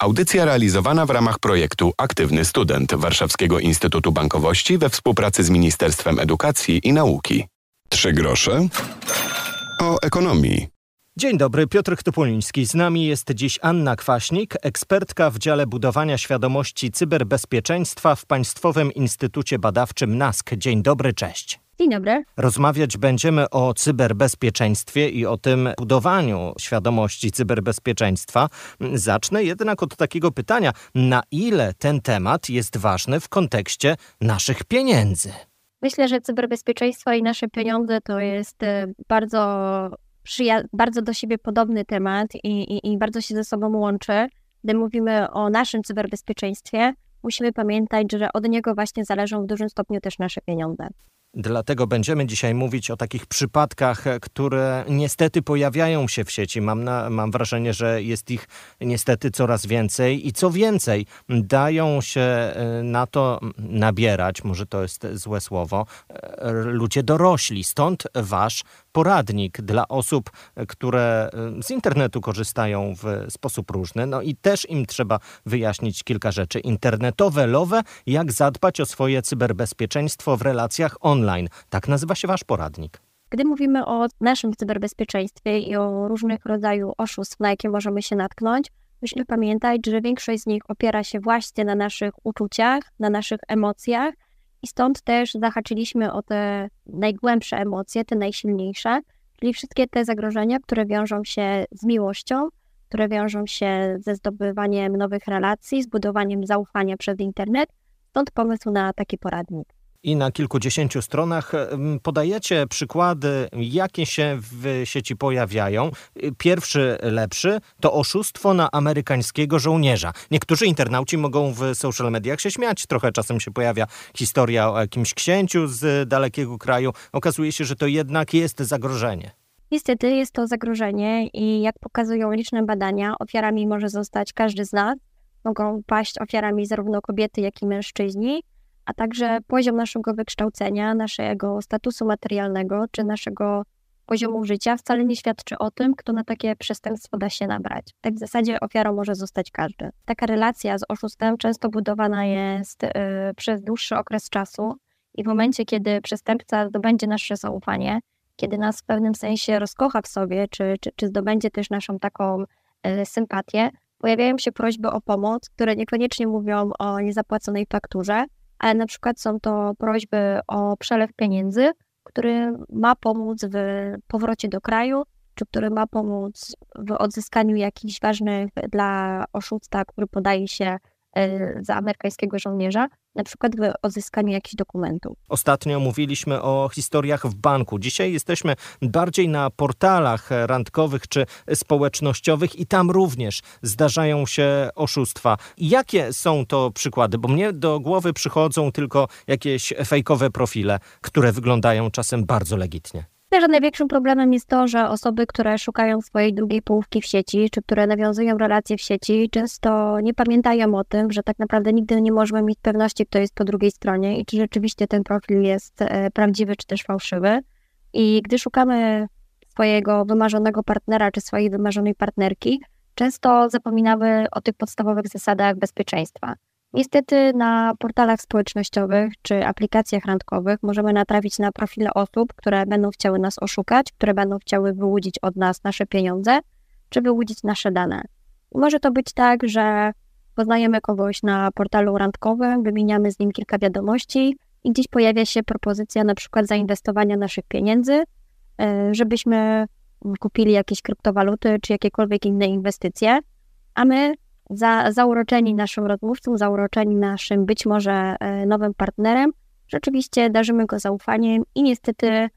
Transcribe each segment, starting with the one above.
Audycja realizowana w ramach projektu Aktywny Student Warszawskiego Instytutu Bankowości we współpracy z Ministerstwem Edukacji i Nauki. Trzy grosze o ekonomii. Dzień dobry, Piotr Topoliński. Z nami jest dziś Anna Kwaśnik, ekspertka w dziale budowania świadomości cyberbezpieczeństwa w Państwowym Instytucie Badawczym NASK. Dzień dobry, cześć. Dzień dobry. Rozmawiać będziemy o cyberbezpieczeństwie i o tym budowaniu świadomości cyberbezpieczeństwa. Zacznę jednak od takiego pytania: na ile ten temat jest ważny w kontekście naszych pieniędzy? Myślę, że cyberbezpieczeństwo i nasze pieniądze to jest e, bardzo, bardzo do siebie podobny temat i, i, i bardzo się ze sobą łączy. Gdy mówimy o naszym cyberbezpieczeństwie, musimy pamiętać, że od niego właśnie zależą w dużym stopniu też nasze pieniądze. Dlatego będziemy dzisiaj mówić o takich przypadkach, które niestety pojawiają się w sieci. Mam, na, mam wrażenie, że jest ich niestety coraz więcej i co więcej, dają się y, na to nabierać, może to jest złe słowo, y, ludzie dorośli. Stąd wasz poradnik dla osób, które y, z internetu korzystają w sposób różny. No i też im trzeba wyjaśnić kilka rzeczy. Internetowe lowe, jak zadbać o swoje cyberbezpieczeństwo w relacjach online. Tak nazywa się wasz poradnik. Gdy mówimy o naszym cyberbezpieczeństwie i o różnych rodzajach oszustw, na jakie możemy się natknąć, musimy pamiętać, że większość z nich opiera się właśnie na naszych uczuciach, na naszych emocjach i stąd też zahaczyliśmy o te najgłębsze emocje, te najsilniejsze, czyli wszystkie te zagrożenia, które wiążą się z miłością, które wiążą się ze zdobywaniem nowych relacji, z budowaniem zaufania przez internet. Stąd pomysł na taki poradnik i na kilkudziesięciu stronach podajecie przykłady, jakie się w sieci pojawiają. Pierwszy, lepszy, to oszustwo na amerykańskiego żołnierza. Niektórzy internauci mogą w social mediach się śmiać. Trochę czasem się pojawia historia o jakimś księciu z dalekiego kraju. Okazuje się, że to jednak jest zagrożenie. Niestety jest to zagrożenie i jak pokazują liczne badania, ofiarami może zostać każdy z nas. Mogą paść ofiarami zarówno kobiety, jak i mężczyźni a także poziom naszego wykształcenia, naszego statusu materialnego czy naszego poziomu życia wcale nie świadczy o tym, kto na takie przestępstwo da się nabrać. Tak w zasadzie ofiarą może zostać każdy. Taka relacja z oszustem często budowana jest y, przez dłuższy okres czasu i w momencie, kiedy przestępca zdobędzie nasze zaufanie, kiedy nas w pewnym sensie rozkocha w sobie, czy, czy, czy zdobędzie też naszą taką y, sympatię, pojawiają się prośby o pomoc, które niekoniecznie mówią o niezapłaconej fakturze, ale na przykład są to prośby o przelew pieniędzy, który ma pomóc w powrocie do kraju, czy który ma pomóc w odzyskaniu jakichś ważnych dla oszustwa, który podaje się e, za amerykańskiego żołnierza, na przykład w odzyskaniu jakichś dokumentów. Ostatnio mówiliśmy o historiach w banku. Dzisiaj jesteśmy bardziej na portalach randkowych czy społecznościowych i tam również zdarzają się oszustwa. Jakie są to przykłady? Bo mnie do głowy przychodzą tylko jakieś fejkowe profile, które wyglądają czasem bardzo legitnie. Myślę, że największym problemem jest to, że osoby, które szukają swojej drugiej połówki w sieci, czy które nawiązują relacje w sieci, często nie pamiętają o tym, że tak naprawdę nigdy nie możemy mieć pewności, kto jest po drugiej stronie i czy rzeczywiście ten profil jest e, prawdziwy, czy też fałszywy. I gdy szukamy swojego wymarzonego partnera, czy swojej wymarzonej partnerki, często zapominamy o tych podstawowych zasadach bezpieczeństwa. Niestety na portalach społecznościowych czy aplikacjach randkowych możemy natrafić na profile osób, które będą chciały nas oszukać, które będą chciały wyłudzić od nas nasze pieniądze, czy wyłudzić nasze dane. I może to być tak, że poznajemy kogoś na portalu randkowym, wymieniamy z nim kilka wiadomości i gdzieś pojawia się propozycja na przykład zainwestowania naszych pieniędzy, e, żebyśmy kupili jakieś kryptowaluty czy jakiekolwiek inne inwestycje, a my za, zauroczeni naszym rozmówcą, zauroczeni naszym być może e, nowym partnerem, rzeczywiście darzymy go zaufaniem i niestety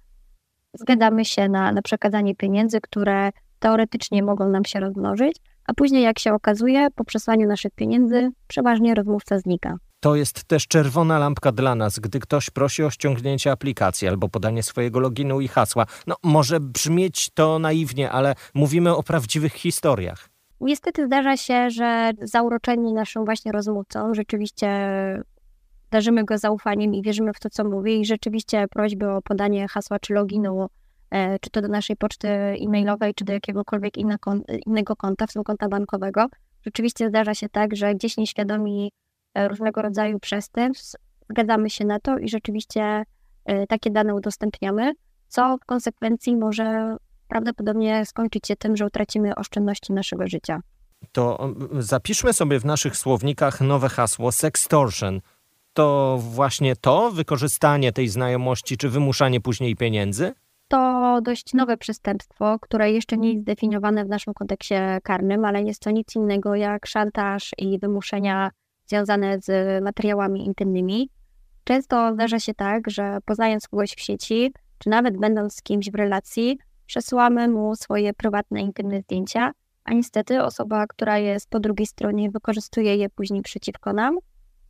zgadzamy się na, na przekazanie pieniędzy, które teoretycznie mogą nam się rozmnożyć, a później, jak się okazuje, po przesłaniu naszych pieniędzy, przeważnie rozmówca znika. To jest też czerwona lampka dla nas, gdy ktoś prosi o ściągnięcie aplikacji albo podanie swojego loginu i hasła. No, może brzmieć to naiwnie, ale mówimy o prawdziwych historiach. Niestety zdarza się, że zauroczeni naszym właśnie rozmówcą rzeczywiście darzymy go zaufaniem i wierzymy w to, co mówi. I rzeczywiście prośby o podanie hasła czy loginu, e, czy to do naszej poczty e-mailowej, czy do jakiegokolwiek innego konta, w tym konta bankowego, Rzeczywiście zdarza się tak, że gdzieś nieświadomi e, różnego rodzaju przestępstw zgadzamy się na to i rzeczywiście e, takie dane udostępniamy, co w konsekwencji może prawdopodobnie skończyć się tym, że utracimy oszczędności naszego życia. To zapiszmy sobie w naszych słownikach nowe hasło sextortion. To właśnie to, wykorzystanie tej znajomości, czy wymuszanie później pieniędzy? To dość nowe przestępstwo, które jeszcze nie jest zdefiniowane w naszym kodeksie karnym, ale jest to nic innego jak szantaż i wymuszenia związane z materiałami intymnymi. Często zdarza się tak, że poznając kogoś w sieci, czy nawet będąc z kimś w relacji, przesyłamy mu swoje prywatne, intymne zdjęcia, a niestety osoba, która jest po drugiej stronie, wykorzystuje je później przeciwko nam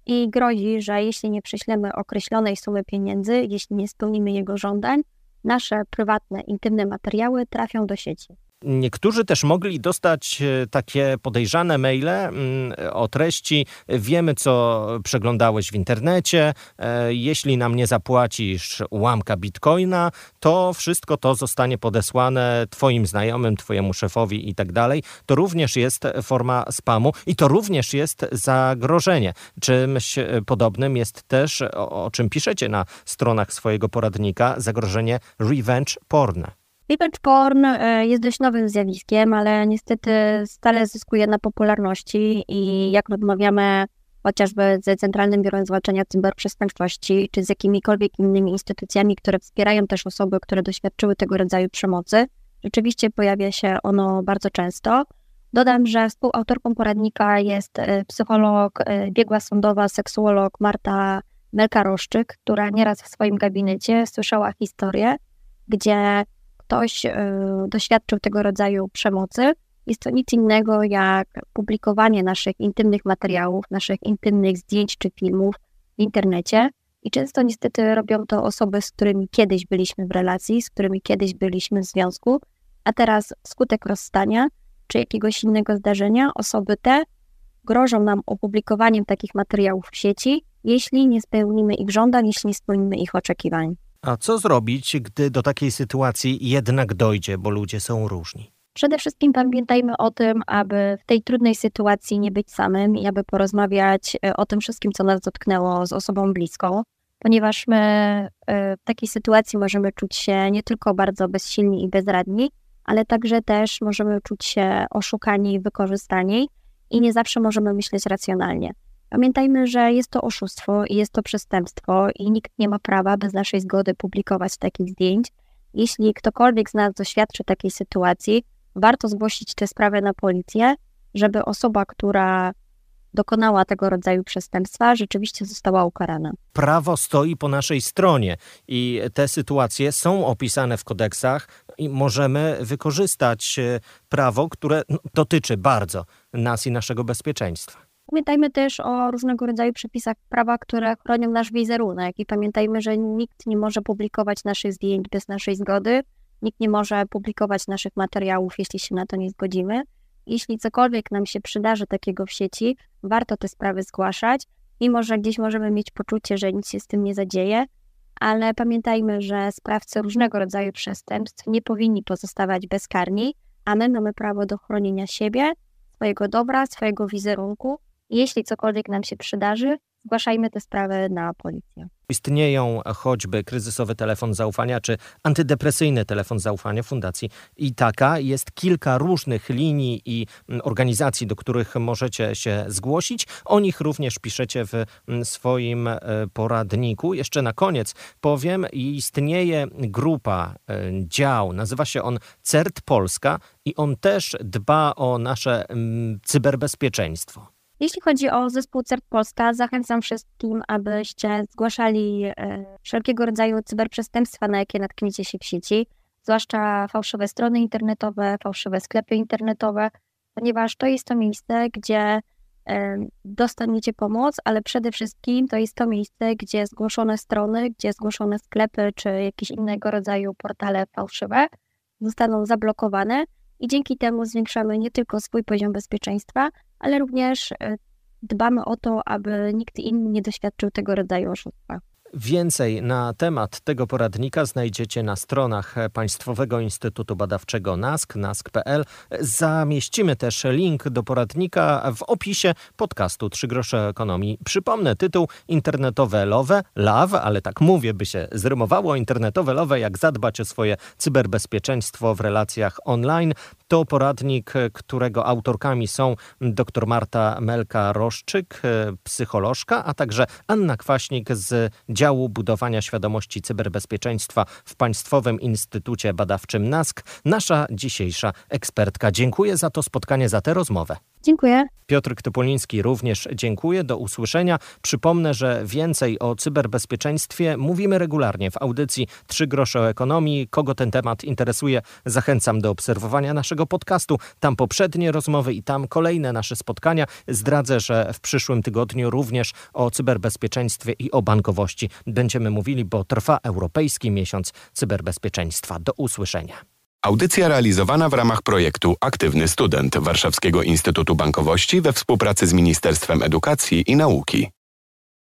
i grozi, że jeśli nie prześlemy określonej sumy pieniędzy, jeśli nie spełnimy jego żądań, nasze prywatne, intymne materiały trafią do sieci. Niektórzy też mogli dostać e, takie podejrzane maile mm, o treści: Wiemy, co przeglądałeś w internecie. E, jeśli nam nie zapłacisz ułamka bitcoina, to wszystko to zostanie podesłane Twoim znajomym, Twojemu szefowi i tak dalej. To również jest forma spamu i to również jest zagrożenie. Czymś e, podobnym jest też, o, czym piszecie na stronach swojego poradnika, zagrożenie revenge porn. Revenge porn e, jest dość nowym zjawiskiem, ale niestety stale zyskuje na popularności i jak rozmawiamy chociażby z Centralnym Biurem Zwalczania Cyberprzestępczości, czy z jakimikolwiek innymi instytucjami, które wspierają też osoby, które doświadczyły tego rodzaju przemocy, rzeczywiście pojawia się ono bardzo często. Dodam, że współautorką poradnika jest e, psycholog, e, biegła sądowa, seksuolog Marta Melka-Roszczyk, która nieraz w swoim gabinecie słyszała historię, gdzie ktoś e, doświadczył tego rodzaju przemocy, jest to nic innego jak publikowanie naszych intymnych materiałów, naszych intymnych zdjęć czy filmów w internecie. I często niestety robią to osoby, z którymi kiedyś byliśmy w relacji, z którymi kiedyś byliśmy w związku, a teraz wskutek rozstania czy jakiegoś innego zdarzenia osoby te grożą nam opublikowaniem takich materiałów w sieci, jeśli nie spełnimy ich żądań, jeśli nie spełnimy ich oczekiwań. A co zrobić, gdy do takiej sytuacji jednak dojdzie, bo ludzie są różni? Przede wszystkim pamiętajmy o tym, aby w tej trudnej sytuacji nie być samym i aby porozmawiać e, o tym wszystkim, co nas dotknęło z osobą bliską, ponieważ my e, w takiej sytuacji możemy czuć się nie tylko bardzo bezsilni i bezradni, ale także też możemy czuć się oszukani i wykorzystani i nie zawsze możemy myśleć racjonalnie. Pamiętajmy, że jest to oszustwo i jest to przestępstwo i nikt nie ma prawa bez naszej zgody publikować takich zdjęć. Jeśli ktokolwiek z nas doświadczy takiej sytuacji, warto zgłosić tę sprawę na policję, żeby osoba, która dokonała tego rodzaju przestępstwa, rzeczywiście została ukarana. Prawo stoi po naszej stronie i te sytuacje są opisane w kodeksach i możemy wykorzystać e, prawo, które no, dotyczy bardzo nas i naszego bezpieczeństwa. Pamiętajmy też o różnego rodzaju przepisach prawa, które chronią nasz wizerunek i pamiętajmy, że nikt nie może publikować naszych zdjęć bez naszej zgody, nikt nie może publikować naszych materiałów, jeśli się na to nie zgodzimy. Jeśli cokolwiek nam się przydarzy takiego w sieci, warto te sprawy zgłaszać, mimo że gdzieś możemy mieć poczucie, że nic się z tym nie zadzieje, ale pamiętajmy, że sprawcy różnego rodzaju przestępstw nie powinni pozostawać bezkarni, a my mamy prawo do chronienia siebie, swojego dobra, swojego wizerunku jeśli cokolwiek nam się przydarzy, zgłaszajmy tę sprawę na policję. Istnieją choćby kryzysowy telefon zaufania czy antydepresyjny telefon zaufania Fundacji i taka jest kilka różnych linii i mm, organizacji, do których możecie się zgłosić. O nich również piszecie w mm, swoim e, poradniku. Jeszcze na koniec powiem, istnieje grupa, e, dział, nazywa się on CERT Polska i on też dba o nasze mm, cyberbezpieczeństwo. Jeśli chodzi o zespół CERT Polska, zachęcam wszystkim, abyście zgłaszali e, wszelkiego rodzaju cyberprzestępstwa, na jakie natkniecie się w sieci, zwłaszcza fałszywe strony internetowe, fałszywe sklepy internetowe, ponieważ to jest to miejsce, gdzie e, dostaniecie pomoc, ale przede wszystkim to jest to miejsce, gdzie zgłoszone strony, gdzie zgłoszone sklepy czy jakieś innego rodzaju portale fałszywe zostaną zablokowane i dzięki temu zwiększamy nie tylko swój poziom bezpieczeństwa, ale również e, dbamy o to, aby nikt inny nie doświadczył tego rodzaju oszustwa. Więcej na temat tego poradnika znajdziecie na stronach Państwowego Instytutu Badawczego NASK, nask.pl. Zamieścimy też link do poradnika w opisie podcastu Trzy grosze ekonomii. Przypomnę tytuł internetowe love, ale tak mówię, by się zrymowało, internetowe lowe, jak zadbać o swoje cyberbezpieczeństwo w relacjach online. To poradnik, którego autorkami są dr Marta Melka-Roszczyk, psycholożka, a także Anna Kwaśnik z działu budowania świadomości cyberbezpieczeństwa w Państwowym Instytucie Badawczym NASK, nasza dzisiejsza ekspertka. Dziękuję za to spotkanie, za tę rozmowę. Dziękuję. Piotr Topoliński również dziękuję. Do usłyszenia. Przypomnę, że więcej o cyberbezpieczeństwie mówimy regularnie w audycji Trzy grosze o ekonomii. Kogo ten temat interesuje, zachęcam do obserwowania naszego podcastu. Tam poprzednie rozmowy i tam kolejne nasze spotkania. Zdradzę, że w przyszłym tygodniu również o cyberbezpieczeństwie i o bankowości będziemy mówili, bo trwa Europejski Miesiąc Cyberbezpieczeństwa. Do usłyszenia. Audycja realizowana w ramach projektu Aktywny Student Warszawskiego Instytutu Bankowości we współpracy z Ministerstwem Edukacji i Nauki.